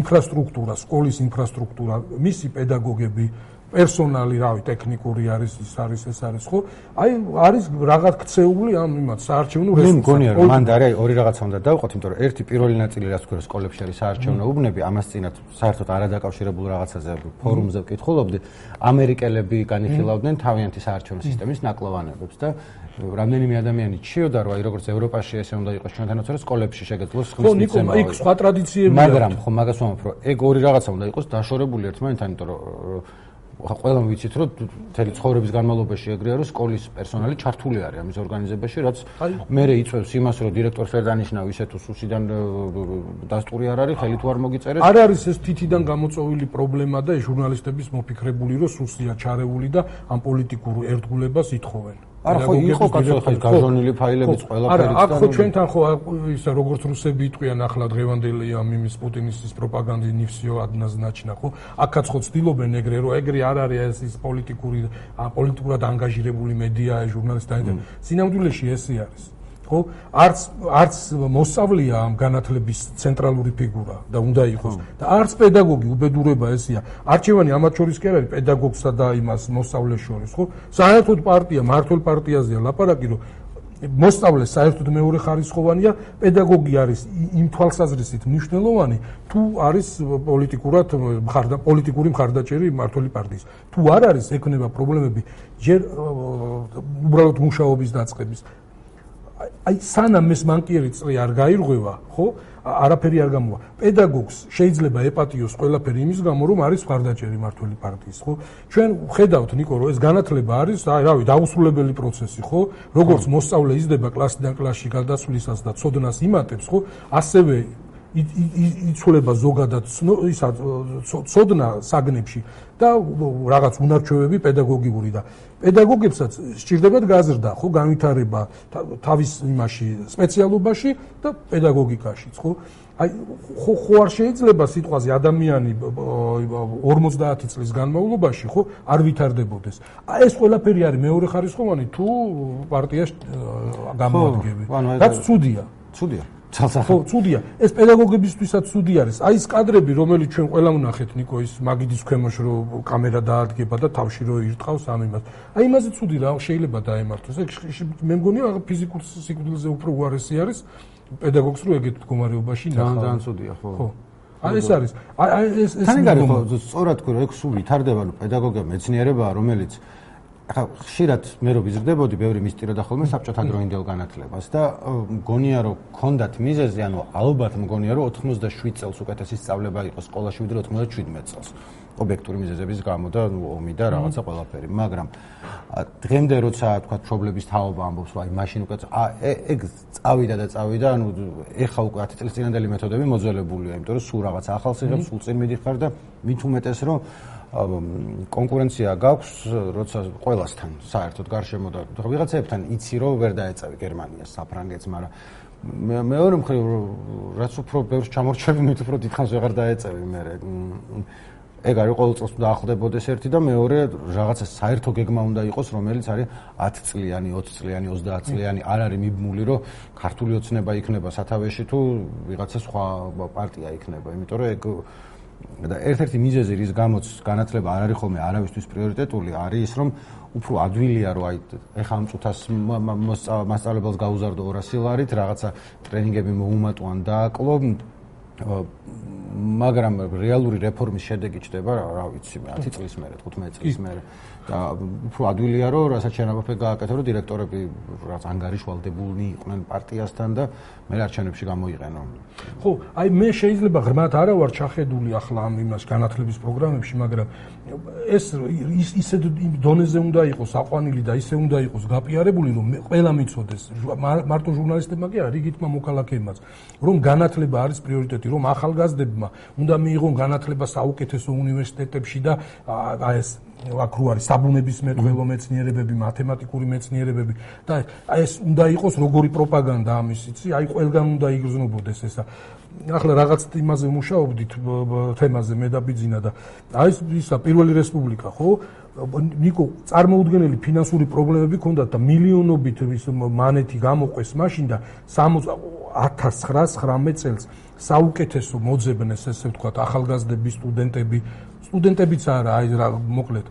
ინფრასტრუქტურა, სკოლის ინფრასტრუქტურა, მისი პედაგოგები, პერსონალი, რავი, ტექნიკური არის, ის არის, ეს არის, ხო? აი, არის რაღაც ქცეული ამ იმათ საარჩევნო რესურსი. მე მგონია, რომ მანდ არის ორი რაღაცა უნდა დავყოთ, იმიტომ რომ ერთი პირველი ნაწილი რაც თქვა სკოლებში არის საარჩევნო უბნები, ამას წინათ საერთოდ არადაკავშირებულ რაღაცაზე ფორუმზე ვკითხულობდი, ამერიკელები განიხილავდნენ თავიანთი საარჩევნო სისტემის ნაკლოვანებებს და რამდენიმე ადამიანი ჩიოდა რომ აი როგორც ევროპაში ესე უნდა იყოს ჩვენთანაც რომ სკოლებში შეგეძლოს ხმის მიცემა. ხო, იქ სხვა ტრადიციებია. მაგრამ ხო მაგას ვამბობ რომ ეგ ორი რაღაცა უნდა იყოს დაშორებული ერთმანეთთან, იმიტომ რომ ყველამ ვიცით რომ მთელი ცხოვრების განმავლობაში ეგრეა რომ სკოლის პერსონალი ჩართული არის ამის ორგანიზებაში რაც მეરે იწევს იმას რომ დირექტორს ვერ დანიშნავ ისე თუ სუსიდან დასტური არ არის ხელი თუ არ მოგიწერეს. არ არის ეს თითიდან გამოწვეული პრობლემა და ჟურნალისტების მოფიქრებული რომ სუსია ჩარეული და ამ პოლიტიკურ ერთგულებას ითხოვენ არა ხო იყო კაცო ხა გაჟონილი ფაილებიც ყველაფერი არა აქ ხო ჩვენთან ხო ის როგორც რუსები იტყვიან ახლა დღევანდელი ამ იმის პუტინის ის პროპაგანდი ნიფსიო ადნაზნაჩნა ხო? აქაც ხო ცდილობენ ეგრე რომ ეგრე არ არის ეს ის პოლიტიკური პოლიტიკურად ანგაჟირებული მედია ჟურნალისტები და სინამდვილეში ესე არის ხო? არც არც მოსწავლეა ამ განათლების ცენტრალური ფიგურა და უნდა იყოს და არც პედაგოგი უბედურება ესია. არჩევანი ამათ შორის კი არ არის პედაგოგსა და იმას მოსწავლეს შორის, ხო? საერთოდ პარტია, მართლ პარტიაზეა ლაპარაკი, რომ მოსწავლე საერთოდ მეორე ხარისხოვანია, პედაგოგი არის იმ თვალსაზრისით მნიშვნელოვანი, თუ არის პოლიტიკურად მხარდა პოლიტიკური მხარდაჭერი მართლი პარტიის. თუ არ არის, ექნება პრობლემები ჯერ უბრალოდ მუშაობის დაწყების. აი სანამ ეს მანკიერი წრი არ გაირღვევა, ხო? არაფერი არ გამოვა. პედაგოგს შეიძლება ეპატიოს ყველაფერი იმის გამო, რომ არის მხარდაჭერი მართველი პარტიის, ხო? ჩვენ ხედავთ ნიკო, რომ ეს განათლება არის, აი, რავი, დაუსრულებელი პროცესი, ხო? როგორც მოსწავლე იზრდება კლასიდან კლასში გადასვლისას და ცოდნას იმატებს, ხო? ასევე იცვლება ზოგადად ისა ცოდნა საგნებში და რაღაც უნარჩვევები პედაგოგიური და პედაგოგებსაც სჭირდებათ გაზრდა, ხო, განვითარება თავის იმაში სპეციალობაში და პედაგოგიკაშიც, ხო? აი ხო ხო არ შეიძლება სიტყვაზე ადამიანი 50 წლის განმავლობაში ხო არ ვითარდებოდეს. აი ეს ყველაფერი არის მეორე ხარისხოვანი თუ პარტიას გამოადგები. რაც ცუდია. ცუდია. ხო, ცუდია. ეს პედაგოგებისთვისაც ცუდი არის. აი ეს კადრები, რომელიც ჩვენ ყველა ვნახეთ ნიკო ის მაგიდის ქვემოშ რო კამერა დაადგება და თავში რო ირტყავს ამ იმას. აი იმაზე ცუდი რა შეიძლება დაემართოს. ეგ მე მგონი რა ფიზიკურ სიკვდილზე უფრო უარესი არის პედაგოგს რო ეგეთ მდგომარეობაში ნახავ. ძალიან ცუდია, ხო. ხო. აი ეს არის. აი ეს ეს თან გარი ხო სწორად თქვი რომ ეგ სულ ვითარდება, ნუ პედაგოგია მეცნიერებაა, რომელიც ახლა ხშირად მე რო ვიზრდებოდი ბევრი მისტიროდა ხოლმე საბჭოთა დროინდელ განათლებას და მგონია რომ ქონდათ მიზეზი ანუ ალბათ მგონია რომ 87 წელს უკეთესი სწავლება იყო სკოლაში ვიდრე 97 წელს. ობიექტური მიზეზების გამო და ნუ ომი და რაღაცა ყველაფერი. მაგრამ დღემდე როცა თქვა პრობლემის თაობა ამბობს აი მაშინ უკვე ეგ წავიდა და წავიდა ანუ ეხა უკვე 10 წლის წინანდელი მეთოდები მოძველებულია იმიტომ რომ სულ რაღაც ახალს იღებს სულ წინ მიდიხარ და მით უმეტეს რომ კონკურენცია გაქვს, როცა ყველასთან საერთოდ გარშემო და ვიღაცებთან იცი რომ ვერ დაეწევი გერმანიას, საფრანგეთს, მაგრამ მეორე მხრივ რაც უფრო ბევრს ჩამორჩები, მით უფრო დიდხანს ვეღარ დაეწევი მე. ეგ არის ყოველ წელს დაახლდებოდეს ერთი და მეორე რაღაცა საერთო გეგმა უნდა იყოს, რომელიც არის 10 წლიანი, 20 წლიანი, 30 წლიანი, არ არის მიბმული, რომ ქართული ოცნება იქნება სათავეში თუ ვიღაცა სხვა პარტია იქნება, იმიტომ რომ ეგ და ერთ-ერთი მიზეზი რის გამოც განათლება არ არის ხოლმე არავისთვის პრიორიტეტული არის ის რომ უფრო ადვილია რომ აი ეხა ამ წუთას მასწავლებელს გაუზარდო 200 ლარით რაღაცა ტრენინგები მოუმატო ან დააკლო მაგრამ რეალური რეფორმის შედეგი ჩდება რა ვიცი 10 წლის მერე 15 წლის მერე და უფრო ადვილია რომ რასაც შენაბაფე გააკეთო რომ დირექტორები რაც ანგარიშვალდებულნი იყვნენ პარტიასთან და მე არჩევნებში გამოიყენო. ხო, აი მე შეიძლება ღრმად არა ვარ ჩახედული ახლა ამ იმას განათლების პროგრამებში, მაგრამ ეს ის ისე დონეზე უნდა იყოს აყვანილი და ისე უნდა იყოს გაპიარებული, რომ ყველა მიცოდეს მარტო ჟურნალისტებმა კი არა, რიგითმა მოქალაქეებმაც, რომ განათლება არის პრიორიტეტი, რომ ახალგაზრდებმა უნდა მიიღონ განათლება საუკეთესო უნივერსიტეტებში და აი ეს აქ რო არის საბუნების მეტყველო მეცნიერებები, მათემატიკური მეცნიერებები და ეს უნდა იყოს როგორი პროპაგანდა ამის, იცი? აი ყველგან უნდა იგრძნობოდეს ესა. ახლა რაღაც იმაზე მუშაობდით თემაზე მე დაბიძინა და აი ეს ისა პირველი რესპუბლიკა, ხო? ნიკო წარმოუდგენელი ფინანსური პრობლემები ჰქონდათ და მილიონობით ის მანეთი გამოყვეს მაშინ და 1919 წელს საუკეთესო მოძებნეს ესე ვთქვათ ახალგაზრდები, სტუდენტები სტუდენტებიც არა, აი რა მოკლედ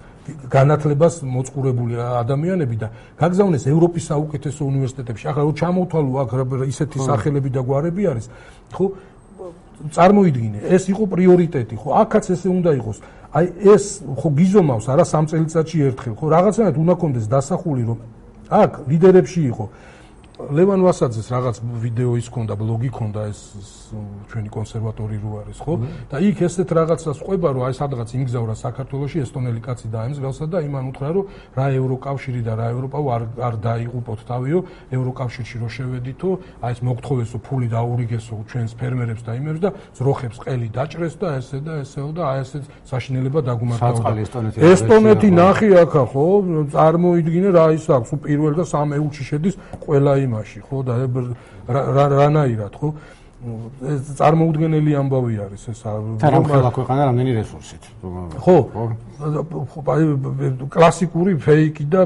განათლებას მოწყურებული ადამიანები და გაგზავნეს ევროპის საუკეთესო უნივერსიტეტებში. ახლა რო ჩამოვთვალო აქ ისეთი სახელები და გვარები არის, ხო? წარმოიდგინე, ეს იყო პრიორიტეტი, ხო? აქაც ესე უნდა იყოს. აი ეს ხო გიზომავს არა სამ წელიწადში ერთხელ, ხო? რაღაცნაირად უნდა კონდეს დასახული, რომ აქ ლიდერებში იყო ლევან ვასაძეს რაღაც ვიდეო ის ქონდა, ბლოგი ქონდა ეს ჩვენი კონსერვატორი რო არის, ხო? და იქ ესეთ რაღაცას ყვება, რომ აი სადღაც იმგზავრა საქართველოსი ესტონელი კაცი და აემსგავსა და იმან უთხრა, რომ რა ევროკავშირი და რა ევროპა არ არ დაიღუპოთ თავიო, ევროკავშირში რო შევედითო, აი ეს მოგთხოვესო ფული დაურიგესო ჩვენს ფერმერებს და იმებს და ზროხებს ყელი დაჭრეს და ესე და ესეო და აი ესე საშინელება დაგუმართავდა. ესტონეთი ნახი აქა, ხო? წარმოიდგინე რა ის აქვს, პირველ და სამ ეულში შედის ყველა იმ იმაში, ხო და რანაირად, ხო? ეს წარმოუდგენელი ამბავი არის ეს რომ ყველა ქვეყანა რამდენი რესურსით? ხო აი კლასიკური ფეიკი და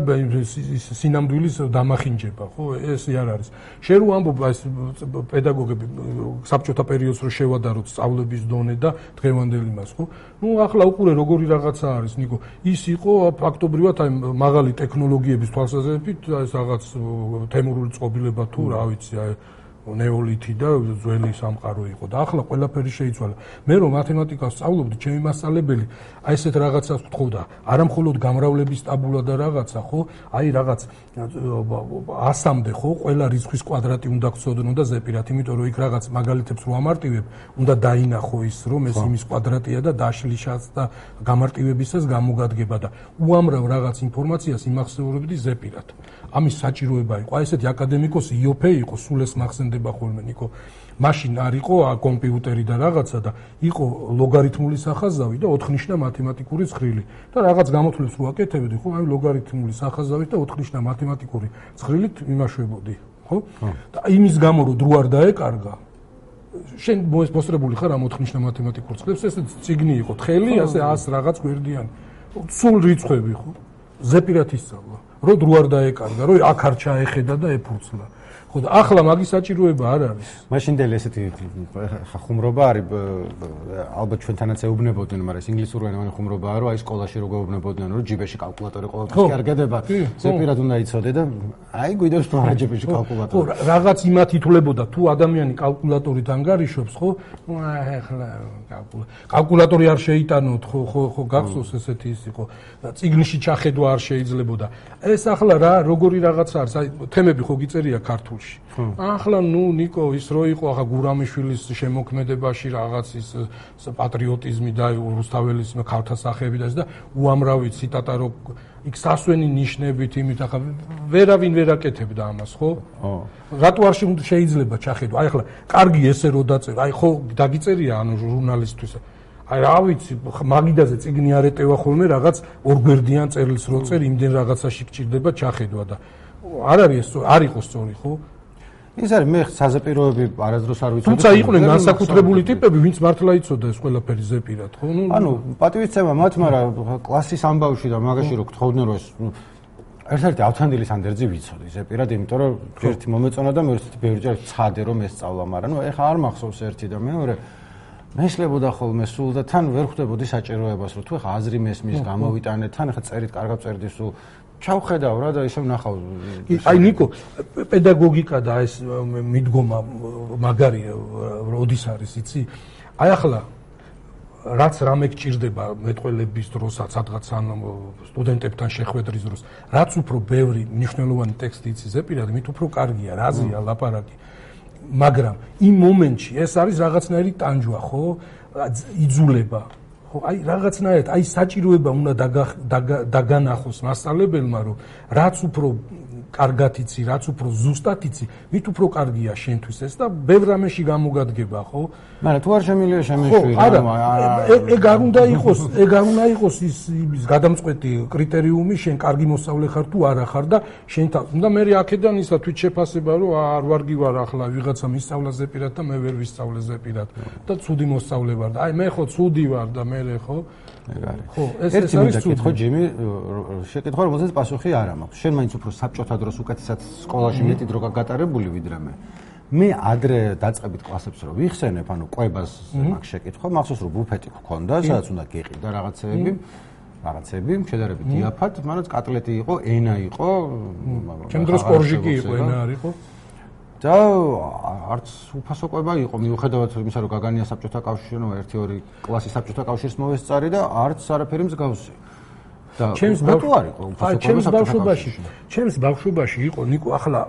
სინამდვილის დამახინჯება ხო ეს არ არის. შენ რო ამბობ ეს პედაგოგები საბჭოთა პერიოდს რო შევადაროთ სწავლების დონე და დღევანდელი მას ხო? ну ახლა უყურე როგორი რაღაცა არის ნიკო? ის იყო ფაქტობრივად აი მაღალი ტექნოლოგიების თვალსაზრისით ეს რაღაც თემურული წყობილება თუ რა ვიცი აი ნეოლითი და ძველი სამყარო იყო და ახლა ყველაფერი შეიცვალა. მე რომ მათემატიკას სწავლობდი, ჩემი მასწავლებელი აი ესეთ რაღაცას გთხოვდა, არა მხოლოდ გამრავლების ტაბულა და რაღაცა, ხო? აი რაღაც 100-მდე ხო, ყველა რიცხვის კვადრატი უნდა გწოდნო და ზეპირად, იმიტომ რომ იქ რაღაც მაგალითებს რო ამარტივებ, უნდა დაინახო ის, რომ ეს იმის კვადრატია და დაშლიშაც და გამარტივებისას გამოგადგება და უამრავ რაღაც ინფორმაციას იმახსოვრებდი ზეპირად. ამის საჭიროება იყო. აი ესეთი აკადემიკოსი იოფე იყო, სულ ეს მახსენდება ხოლმე ნიკო. მაშინ არ იყო კომპიუტერი და რაღაცა და იყო ლოგარითმული სახაზავი და ოთხნიშნა მათემატიკური ცხრილი. და რაღაც გამოთვლებს ვაკეთებდი, ხო? აი ლოგარითმული სახაზავი და ოთხნიშნა მათემატიკური ცხრილით იმაშვებოდი, ხო? და იმის გამო რომ დრო არ დაეკარგა შენ მოსწრებული ხარ ამ ოთხნიშნა მათემატიკურ ცხრილს, ეს ციგნი იყო, თხელი, ასე 100 რაღაც გვერდიანი. სულ რიცხვები, ხო? ზეპირად ისწავლა. რო დრო არ დაეკარგა, რო აქ არ ჩაეხედა და ეფურცლა. ხო და ახლა მაგის საჭიროება არ არის. მაშინდელი ესეთი ხუმრობა არის ალბათ ჩვენთანაც ეუბნებოდნენ, მაგრამ ეს ინგლისურენოვანი ხუმრობაა, რომ აი სკოლაში როგორ ეუბნებოდნენ, რომ ჯიბეში კალკულატორი ყოველთვის კარგდება. ზეპირად უნდა იცოდე და აი გვიდევს თუ არა ჯიბეში კალკულატორი. ხო, რაღაც იმათ ითვლებოდა, თუ ადამიანი კალკულატორით ანგარიშობს, ხო? ახლა კალკულატორი არ შეიტანოთ, ხო, ხო, ხო, გახსოვს ესეთი ის იყო. ციგნში ჩახედვა არ შეიძლებოდა. ეს ახლა რა, როგორი რაღაც არის? აი თემები ხო გიწერია ქართულში? ბავშვი. ახლა ნუ ნიკო ის რო იყო ახლა გურამიშვილის შემოქმედებაში რაღაც ის პატრიოტიზმი და რუსთაველის ქალთა სახეები და ეს და უამრავი ციტატა რო იქ სასვენი ნიშნებით იმით ახლა ვერავინ ვერ აკეთებდა ამას ხო? ხო. რატო არ შეიძლება ჩახედვა? აი ახლა კარგი ესე რო დაწერ, აი ხო დაგიწერია ანუ ჟურნალისტთვის აი რა ვიცი მაგიდაზე წიგნი არეტევა ხოლმე რაღაც ორგვერდიან წერილს რო წერ იმდენ რაღაცაში გჭირდება ჩახედვა და არ არის ეს არ იყო სწორი ხო? ის არის მე საზეპიროები არასდროს არ ვიცოდი. თუმცა იყვნენ განსაკუთრებული ტიპები, ვინც მართლა იცოდა ეს ყველაფერი ზეპირად, ხო? ნუ ანუ პატივისცემა მათ, მაგრამ კლასის ამბავში და მაგაში რო გთხოვდნენ რომ ეს ერთ-ერთი ავთანდილის ანდერძი ვიცოდი ზეპირად, იმიტომ რომ ერთი მომეწონა და მეორე ბევრჯერ ცადე რომ ესწავლა, მაგრამ ნუ ეხა არ მახსოვს ერთი და მეორე მესლებოდა ხოლმე სულ და თან ვერ ხვდებოდი საჭიროებას, რომ თუ ეხა აზრი მესმის გამოვიტანე, თან ეხა წერით კარგად წერდი სულ ჩავხედავ რა და ისე ვნახავ. აი ნიკო, პედაგოგიკა და ეს მიდგომა მაგარი როდის არის, იცი? აი ახლა რაც რამე გჭირდება მეტყველების დროსაც, სადღაც ან სტუდენტებთან შეხვედრის დროს, რაც უფრო ბევრი მნიშვნელოვანი ტექსტი იცი ზეპირად, მით უფრო კარგია, რაზია ლაპარაკი. მაგრამ იმ მომენტში ეს არის რაღაცნაირი ტანჯვა, ხო? იძულება, ხო აი რაღაცნაირად აი საჭიროება უნდა დაგანახოს მასწავლებელმა რომ რაც უფრო კარგად იცი, რაც უფრო ზუსტად იცი, მით უფრო კარგია შენთვის ეს და ბევრ რამეში გამოგადგება, ხო? მაგრამ თუ არ შემიძლია შემეშვი, არა, ეგ არ უნდა იყოს, ეგ არ უნდა იყოს ის ის გადამწყვეტი კრიტერიუმი, შენ კარგი მოსწავლე ხარ თუ არა ხარ და შენ უნდა მე აქედან ისა თვით შეფასება, რომ არ ვარგი ვარ ახლა ვიღაცა მისწავლაზე პირად და მე ვერ ვისწავლეზე პირად და ცუდი მოსწავლე ვარ და აი მე ხო ცუდი ვარ და მე ხო ეგ არის. ხო, ეს ეს არის კითხვა ჯიმი, შეკითხვა რომელზეც პასუხი არ მაქვს. შენ მაინც უფრო საბჭოთა დროს უკეთესად სკოლაში მეტი დრო გაგატარებული ვიდრე მე. მე ადრე დაწყებით კლასებს რო ვიხსენებ, ანუ ყვებას მაქვს შეკითხვა, მახსოვს რომ ბუფეტი გქონდა, სადაც უნდა გეყიდა რაღაცეები. რაღაცები, შედარებით იაფად, მაგრამ კატლეტი იყო, ენა იყო. ჩემ დროს კორჟიკი იყო, ენა არ იყო. და არც უფასო ყვება იყო მიუხედავად იმისა რომ გაგანია საბჭოთა კავშირში ნუ 1-2 კლასის საბჭოთა კავშირს მოვესწარი და არც არაფერი მსგავსი. და ჩემს ბატო არ იყო უფასო ყვება ჩემს ბავშვობაში ჩემს ბავშვობაში იყო ნიკო ახლა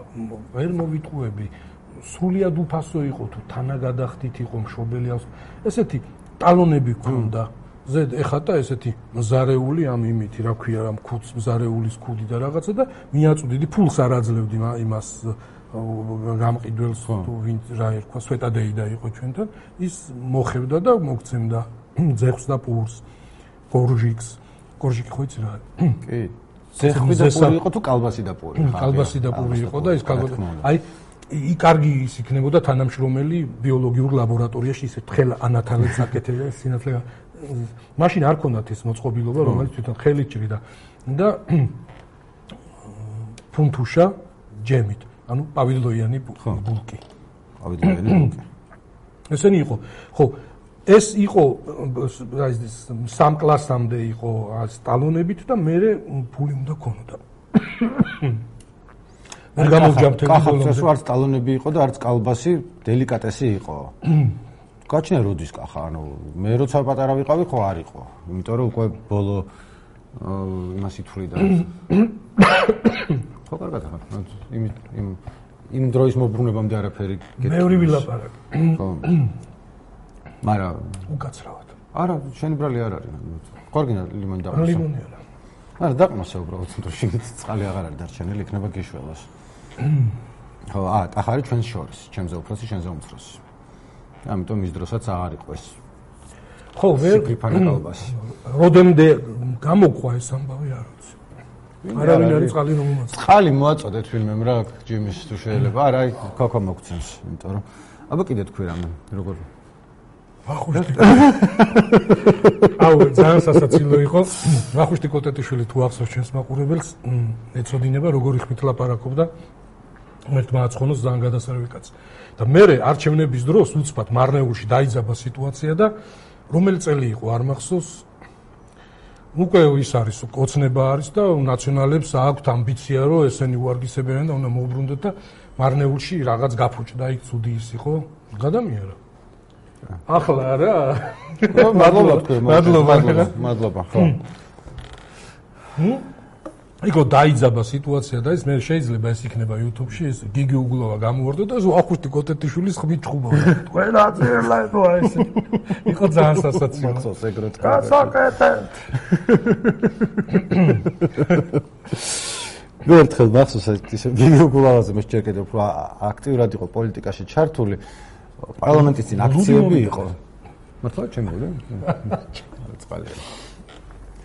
ვერ მოვიტყუები სრულიად უფასო იყო თუ თანაგადახდით იყო მშობელი აქვს. ესეთი ტალონები ქონდა ზედ ეხატა ესეთი მზარეული ამ იმითი რა ქვია რა მქუც მზარეულის ქუდი და რაღაცა და მიაწვდიდი ფულს არ აძლევდი იმას გამყიდველს თუ ვინ რა ერქვა სვეტადეიდა იყო ჩვენთან ის მოხევდა და მოგცემდა *clears throat* ძეხს და პურს გორჟიქს გორჟიკი ხო იცი რა? კი. *clears throat* ძეხი და პური იყო თუ კალბასი და პური? *clears throat* კალბასი და პური იყო და ის კალბასი აი ი კარგი ის იქნებოდა თანამშრომელი ბიოლოგიურ ლაბორატორიაში ისე თხელ ანათალებს აკეთებდა *laughs* სინათლე მაშინ არ ქონდათ ეს მოწყობილობა რომელიც თვითონ ხელი ჭრიდა და ფუნთუშა ჯემით ანუ პავილოიანი ბულკი. პავილოიანი ბულკი. *coughs* ესენი იყო. ხო, ეს იყო აი ეს სამ კლასამდე იყო სტალონებით და მე ფული უნდა ქონოდა. *coughs* ვერ გამოვჯამთები ბოლომდე. კახა არც ტალონები იყო და არც კალბასი დელიკატესი იყო. *coughs* გაჩნია როდის კახა, ანუ მე როცა პატარა ვიყავი ხო არ იყო. იმიტომ რომ უკვე ბოლო იმას ითვლიდა. *coughs* ხო კარგად ახლა იმ იმ იმ დროის მოbrunებამდე არაფერი გეტყვი. მე ორი ვილაპარაკ. ხო. მარა უკაცრავად. არა, შენი ბრალი არ არის. ხორგინა ლიმონი და ლიმონი არა. არა, დაყმასე უბრალოდ, თუ შეგით წყალი აღარ არის დარჩენილი, იქნება გიშველას. *coughs* ხო, აა, ახალი ჩვენ შორის, ჩემზე უფროსი, შენზე უმცროსი. ამიტომ ის დროსაც აღარ იყო ეს. ხო, ვერ გიფანაკალბასი. როდემდე გამოყვა ეს ამბავი არ ვიცი. არავინ არის წყალი რომ მოაწ. წყალი მოაწოდეთ ფილმემ რა, ჯიმის თუ შეიძლება. არა, აი, ქოქო მოგცემს, იმიტომ რომ აბა კიდე თქვი რამე, როგორ ვახუშტი. აუ, ძალიან სასაცილო იყო. ვახუშტი კოტეტიშვილი თუ ახსოვს ჩვენს მაყურებელს, ეცოდინება როგორი ხმით ლაპარაკობდა. ერთ მააცხონოს ძალიან გადასარევი კაცი. და მე არჩევნების დროს უცბად მარნეულში დაიძაბა სიტუაცია და რომელი წელი იყო არ მახსოვს? უკვე ის არის ოცნება არის და ნაციონალებს აქვთ ამბიცია რომ ესენი უარგისებიან და უნდა მოუბრუნდეთ და მარნეულში რაღაც გაფუჭდა იქ ცუდი ის იყო. გადამიერა ახლა რა? მადლობა მადლობა მადლობა ხო. ჰმ იქო დაიძაბა სიტუაცია და ის მე შეიძლება ეს იქნება YouTube-ში ეს გიგი უგულოვა გამოვარდო და ახუშტი კოტეტიშვილის ხმით ჭუბა. *laughs* ყველა წერლაო ეს. *laughs* იქო ძალიან სასაცილო. მახსოვს ეგრეთ. გასაკეთე. გერთხელ *coughs* მახსოვს ეს გიგი უგულოვაზე მე შეჭერ კიდევ უფრო აქტიურად იყო პოლიტიკაში ჩართული. პარლამენტის წინ აქციები იყო. მართლა ჩემი? *coughs* წყალი.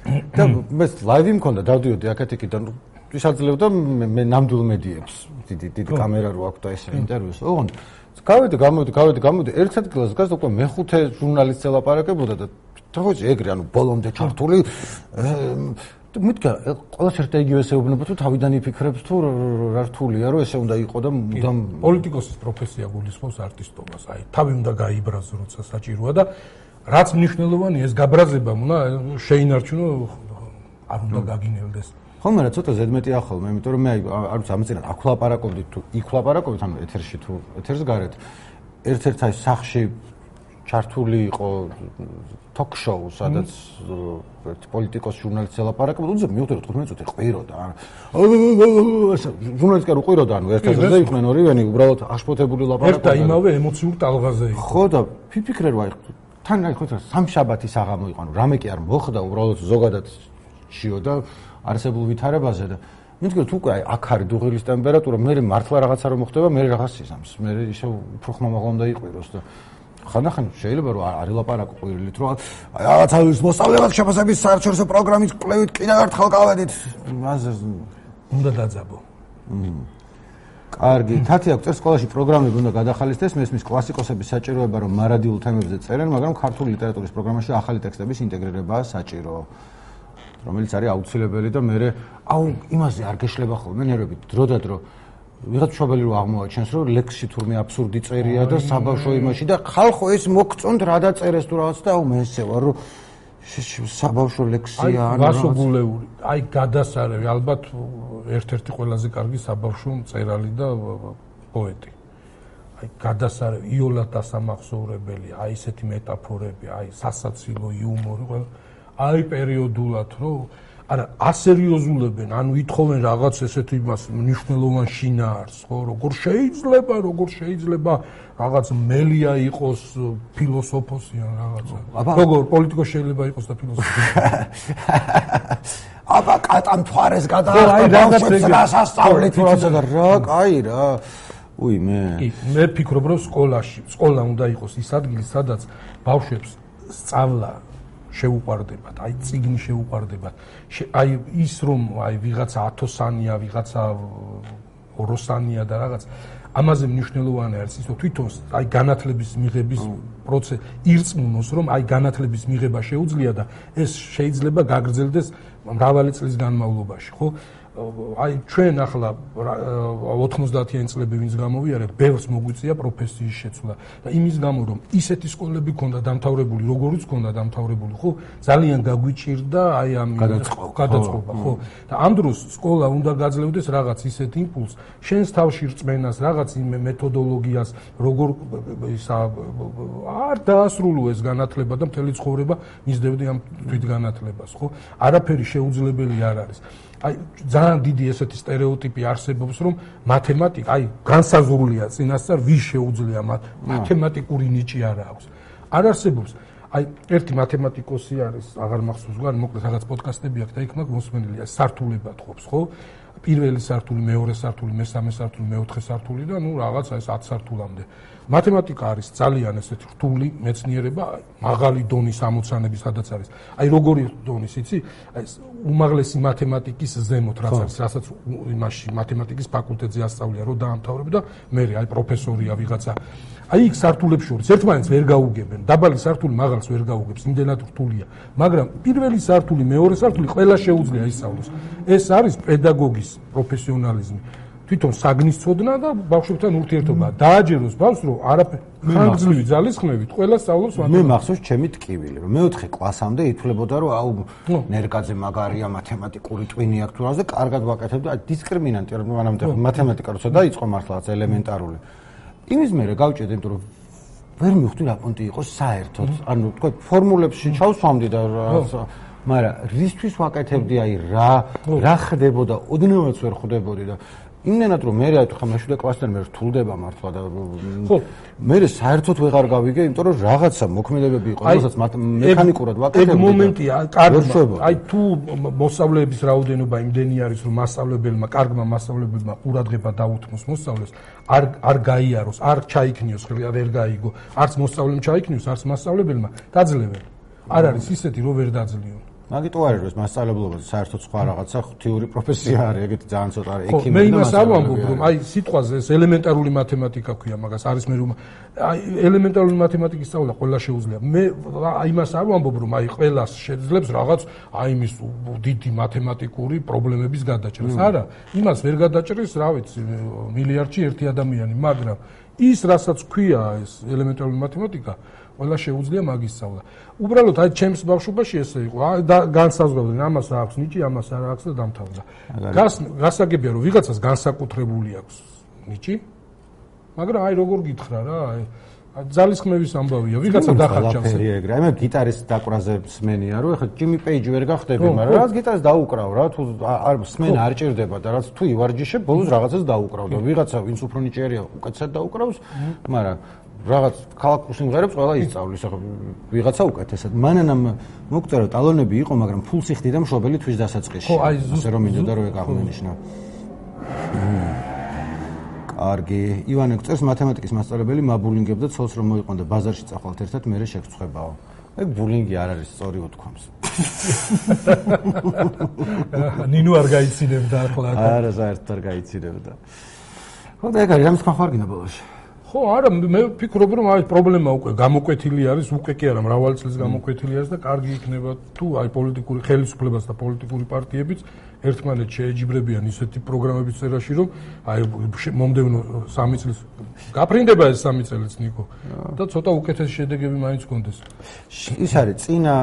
და მე ლაივი მქონდა დავდიოდი აქეთ იქიდან ვისაძლებდა მე ნამდვილ მედიებს. დიდი დიდი კამერა რო აქვს და ეს ინტერვიუს ოღონდ გავედი გამოვედი გავედი გამოვედი. ერთ ადგილას გასა უკვე მეხუთე ჟურნალისტი ელაპარაკებოდა და თქოს ეგრე ანუ ბოლომდე ჩართული და მითქა ყველა შეიძლება იგივე შეუბნება თუ თავიდან იფიქრებს თუ რა რთულია რომ ესე უნდა იყო და მუდამ პოლიტიკოსის პროფესია გულისხმობს არტისტობას. აი თავი უნდა გაიბრაზო როცა საჭიროა და რაც მნიშვნელოვანია ეს გაბრაზება უნდა შეინარჩუნო არ უნდა გაგინელდეს ხოლმე რა ცოტა ზედმეტი ახალმა იმიტომ რომ მე არ ვიცი ამწირად აქ ლაპარაკობდი თუ იქ ლაპარაკობდი ამ ეთერში თუ ეთერს გარეთ ერთ-ერთ აი სახში ჩართული იყო ток შოუ სადაც ერთ პოლიტიკოს ჟურნალისტი ლაპარაკობდა უძებ მივხვდი 15 წუთი ყვიროდა ჟურნალისტი რო ყვიროდა ანუ ერთ-ერთზე იყვნენ ორივენი უბრალოდ აშფოთებული ლაპარაკობდა ერთ და იმავე ემოციურ ტალღაზე იყო ხო და ფიფიქრე რო აი თან ხო სამშაბათის აღამო იყო ანუ რამე კი არ მოხდა უბრალოდ ზოგადად შიოდა არსებულ ვითარებაზე და მითქვა თუ უკვე აი აქ არის დუღილის ტემპერატურა მე მართლა რაღაცა რომ მოხდება მე რაღაც ისამს მე ისე უფრო ხმამაღლა უნდა იყვიროს და ხანდახან შეიძლება რომ არ ილაპარაკო ყვირილით რომ აი რაღაცა ის მოსწავლეებს შეფასების საერთაშორისო პროგრამის კვლევით კიდევ ერთხელ გავედით მასე უნდა დაძაბო კარგი, თათი აქვს წერ სკოლაში პროგრამები უნდა გადახალისდეს, მესმის კლასიკოსების საჭიროება რომ მარადიულ თემებზე წერენ, მაგრამ ქართული ლიტერატურის პროგრამაში ახალი ტექსტების ინტეგრირებაა საჭირო. რომელიც არის აუცილებელი და მე აუ იმაზე არ გეშლება ხოლმე ნერვები დრო და დრო. ვიღაც შობელი რო აღმოაჩენს რომ ლექსი თურმე აბსურდი წერია და საბავშვო იმაში და ხალხო ეს მოგწონთ რა დაწერეს თუ რაღაც და აუ მე ესე ვარ რომ საბავშვო ლექსია ან გასუგულეული აი გადასარევი. ალბათ ერთ-ერთი ყველაზე კარგი საბავშვო მწერალი და პოეტი. აი გადასარევი. იოლად დასამახსოვრებელი. აი ესეთი მეტაფორები. აი სასაცილო იუმორი. ყველა აი პერიოდულად რომ არა ასერიოზულებენ ანუ ითხოვენ რაღაც ესეთ იმას მნიშვნელოვან შინაარს ხო როგორ შეიძლება როგორ შეიძლება რაღაც მელია იყოს ფილოსოფოსი ან რაღაცა. როგორ პოლიტიკოს შეიძლება იყოს და ფილოსოფოსი. *laughs* აბა კატამ თვარეს გადაახდა ბავშვებს რასასწავლეთ თორსა და რა კაი რა. უი მე. კი მე ფიქრობ რომ სკოლაში სკოლა უნდა იყოს ის ადგილი სადაც ბავშვებს სწავლა შეუყვარდებათ, აი ციგნი შეუყვარდებათ. აი ის რომ აი ვიღაცა ათოსანია, ვიღაცა ოროსანია და რაღაც ამაზე მნიშვნელოვანი არის ის რომ თვითონ აი განათლების მიღების პროცესი ირწმუნოს რომ აი განათლების მიღება შეუძლია და ეს შეიძლება გაგრძელდეს მრავალი წლის განმავლობაში, ხო? აი ჩვენ ახლა 90-იანი წლები ვინც გამოვიარეთ, ბევრს მოგვიწია პროფესიის შეცვლა და იმის გამო რომ ისეთი სკოლები ქონდა დამთავრებული, როგორიც ქონდა დამთავრებული, ხო, ძალიან გაგვიჭირდა აი ამ გადაწყობა, ხო. და ამ დროს სკოლა უნდა გაძლევდეს რაღაც ისეთ იმპულს, შენს თავში რწმენას, რაღაც იმ მეთოდოლოგიას, როგორ ისა არ დაასრულო ეს განათლება და მთელი ცხოვრება მისდევდი ამ თვითგანათლებას, ხო? არაფერი შეუძლებელი არ არის. აი ძალიან დიდი ესეთი стереოტიპი არსებობს, რომ მათემატიკა, აი განსაზღვრულია წინასწარ ვის შეუძლია მათ მათემატიკური ნიჭი არ აქვს. არ არსებობს. აი ერთი მათემატიკოსი არის, აღარ მახსოვს გან, მოკლედ რაღაც პოდკასტები აქვს და იქ მაგ მოსმენილია, სართულებად ხობს, ხო? პირველი სართული, მეორე სართული, მესამე სართული, მეოთხე სართული და ნუ რაღაც ეს 10 სართულამდე. მათემატიკა არის ძალიან ესეთი რთული მეცნიერება, მაღალი დონის ამოცანები სადაც არის. აი როგორი დონის, იცი? აი უმაღლესი მათემატიკის ზემოთ რაც არის, რასაც იმაში მათემატიკის ფაკულტეტზე ასწავლია, რომ დაამთავრებ და მე აი პროფესორია ვიღაცა. აი იქ სართულებს შორის ერთმანეთს ვერ გაუგებენ. დაბალი სართული მაღალს ვერ გაუგებს, იმდენად რთულია. მაგრამ პირველი სართული, მეორე სართული ყველა შეუძლია ისწავლოს. ეს არის პედაგოგის პროფესიონალიზმი. თვითონ საგნის წოდნა და ბავშვებთან ურთიერთობა. დააჯეროს ბავშვს რომ არაფერი ხანგრძლივი ძალისხმევით ყველა სწავლობს მათემატიკას მე მახსოვს ჩემი ტკივილი რომ მეოთხე კლასამდე ითვლებოდა რომ აუ ნერგაძე მაგარია მათემატიკური ტვინი აქვს თუ რაზე კარგად ვაკეთებ და დისკრიმინანტი რომ მანამდე მათემატიკა როცა დაიწყო მართლაც ელემენტარული. იმის მერე გავჭედე იმიტომ რომ ვერ მივხვდი რა პონტი იყოს საერთოდ. ანუ თქვა ფორმულებში ჩავსვამდი და მაგრამ რისთვის ვაკეთებდი აი რა რა ხდებოდა ოდნავაც ვერ ხვდებოდი და იმენად რომ მე რა თქმა უნდა მეშვიდე კლასთან მე რთულდება მართლა და ხო. მე საერთოდ ვეღარ გავიგე იმიტომ რომ რაღაცა მოქმედებები იყო რასაც მექანიკურად ვაკეთებდი ეგ მომენტია კარგმა აი თუ მოსწავლეების რაოდენობა იმდენი არის რომ მასწავლებელმა კარგმა მასწავლებელმა ყურადღება დაუთმოს მოსწავლეს არ არ გაიაროს არ ჩაიქნიოს ხელი ვერ გაიგო. არც მოსწავლემ ჩაიქნიოს არც მასწავლებელმა დაძლევენ. არ არის ისეთი რომ ვერ დაძლიონ მაგიტო არის რომ მასწავლებლობა საერთოდ სხვა რაღაცა ღვთიური პროფესია არის ეგეთი ძალიან ცოტა არის ექიმი მე იმას არ ვამბობ რომ აი სიტყვაზე ეს ელემენტარული მათემატიკა ქვია მაგას არის მე რომ აი ელემენტარული მათემატიკის სწავლა ყველა შეუძლია. მე იმას არ ვამბობ რომ აი ყველას შეძლებს რაღაც აი იმის დიდი მათემატიკური პრობლემების გადაჭრას. არა იმას ვერ გადაჭრის რა ვიცი მილიარდში ერთი ადამიანი მაგრამ ის რასაც ქვია ეს ელემენტარული მათემატიკა ყველა შეუძლია მაგის სწავლა. უბრალოდ აი ჩემს ბავშვობაში ესე იყო. განსაზღვრავდნენ ამას რა აქვს ნიჭი, ამას არ აქვს და დამთავრდა. გას გასაგებია რომ ვიღაცას განსაკუთრებული აქვს ნიჭი. მაგრამ აი როგორ გითხრა რა, აი ძალისხმევის ამბავია. ვიღაცა დახარჯავს. ეგრე. აი მე გიტარის დაკვრაზე მსმენია რომ ეხლა ჯიმი პეიჯი ვერ გახდები, მაგრამ რაც გიტარას დაუკრავ რა, თუ არ მსმენა არ ჭირდება და რაც თუ ივარჯიშებ, ბოლოს რაღაცას დაუკრავ და ვიღაცა ვინც უფრო ნიჭიერია, უკეთესად დაუკრავს, მაგრამ რაღაც ქალაქურ სიმღერებს ყველა ისწავლის ახლა ვიღაცა უკეთესად. მანანამ მოგწერო ტალონები იყო მაგრამ ფულს იხდი და მშობელი თვის დასაწყისში. ხო აი ზუსტად რომ მინდოდა რომ ეკაღმენიშნა კარგი. ივანე გწერს მათემატიკის მასწავლებელი მაბულინგებდა ცოლს რომ მოიყვანდა. ბაზარში წახვალთ ერთად მე შეგვწხვებაო ეგ ბულინგი არ არის სწორი უთქვამს *laughs* ნინუ არ გაიცინებდა ახლა. არა საერთოდ არ გაიცინებდა. ხო და ეგ არის რამის ხარ გინდა ბოლოში ხო, არა, მე ვფიქრობ, რომ აი პრობლემა უკვე გამოკვეთილი არის, უკვე კი არა, მრავალი წლის გამოკვეთილი არის და კარგი იქნება თუ აი პოლიტიკური ხელისუფლებას და პოლიტიკური პარტიებიც ერთმანეთს შეეჯიბრებიან ისეთი პროგრამების წერაში, რომ აი მომდევნო 3 წლის გაფრინდება ეს 3 წელიც ნიკო და ცოტა უკეთესი შედეგები მაინც გქონდეს. ის არის წინა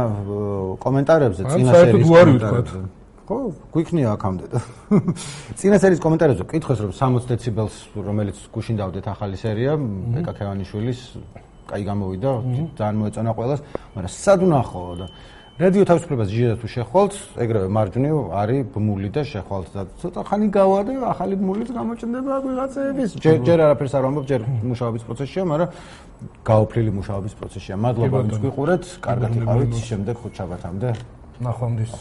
კომენტარებზე, წინა სერიის კომენტარებზე. ხო, გვიქნია აქამდე და *laughs* წინასერის კომენტარებზე კითხეს რომ 60 დეციბელს რომელიც გუშინდავდეთ ახალი სერია ბეკა ქევანიშვილის კაი გამოვიდა ძალიან მოეწონა ყველას მაგრამ სად უნახო და რადიო თავისუფლებას ჟიჟა თუ შეხვალთ ეგრევე მარჯვნივ არის ბმული და შეხვალთ და ცოტა ხანი გავა და ახალი ბმულიც გამოჩნდება ვიღაცების ჯერ ჯერ არაფერს არ ვამბობ ჯერ მუშაობის პროცესშია მაგრამ გაოფლილი მუშაობის პროცესშია. მადლობა ვინც გიყურეთ კარგად იყავით შემდეგ ხუთშაბათამდე ნახვამდის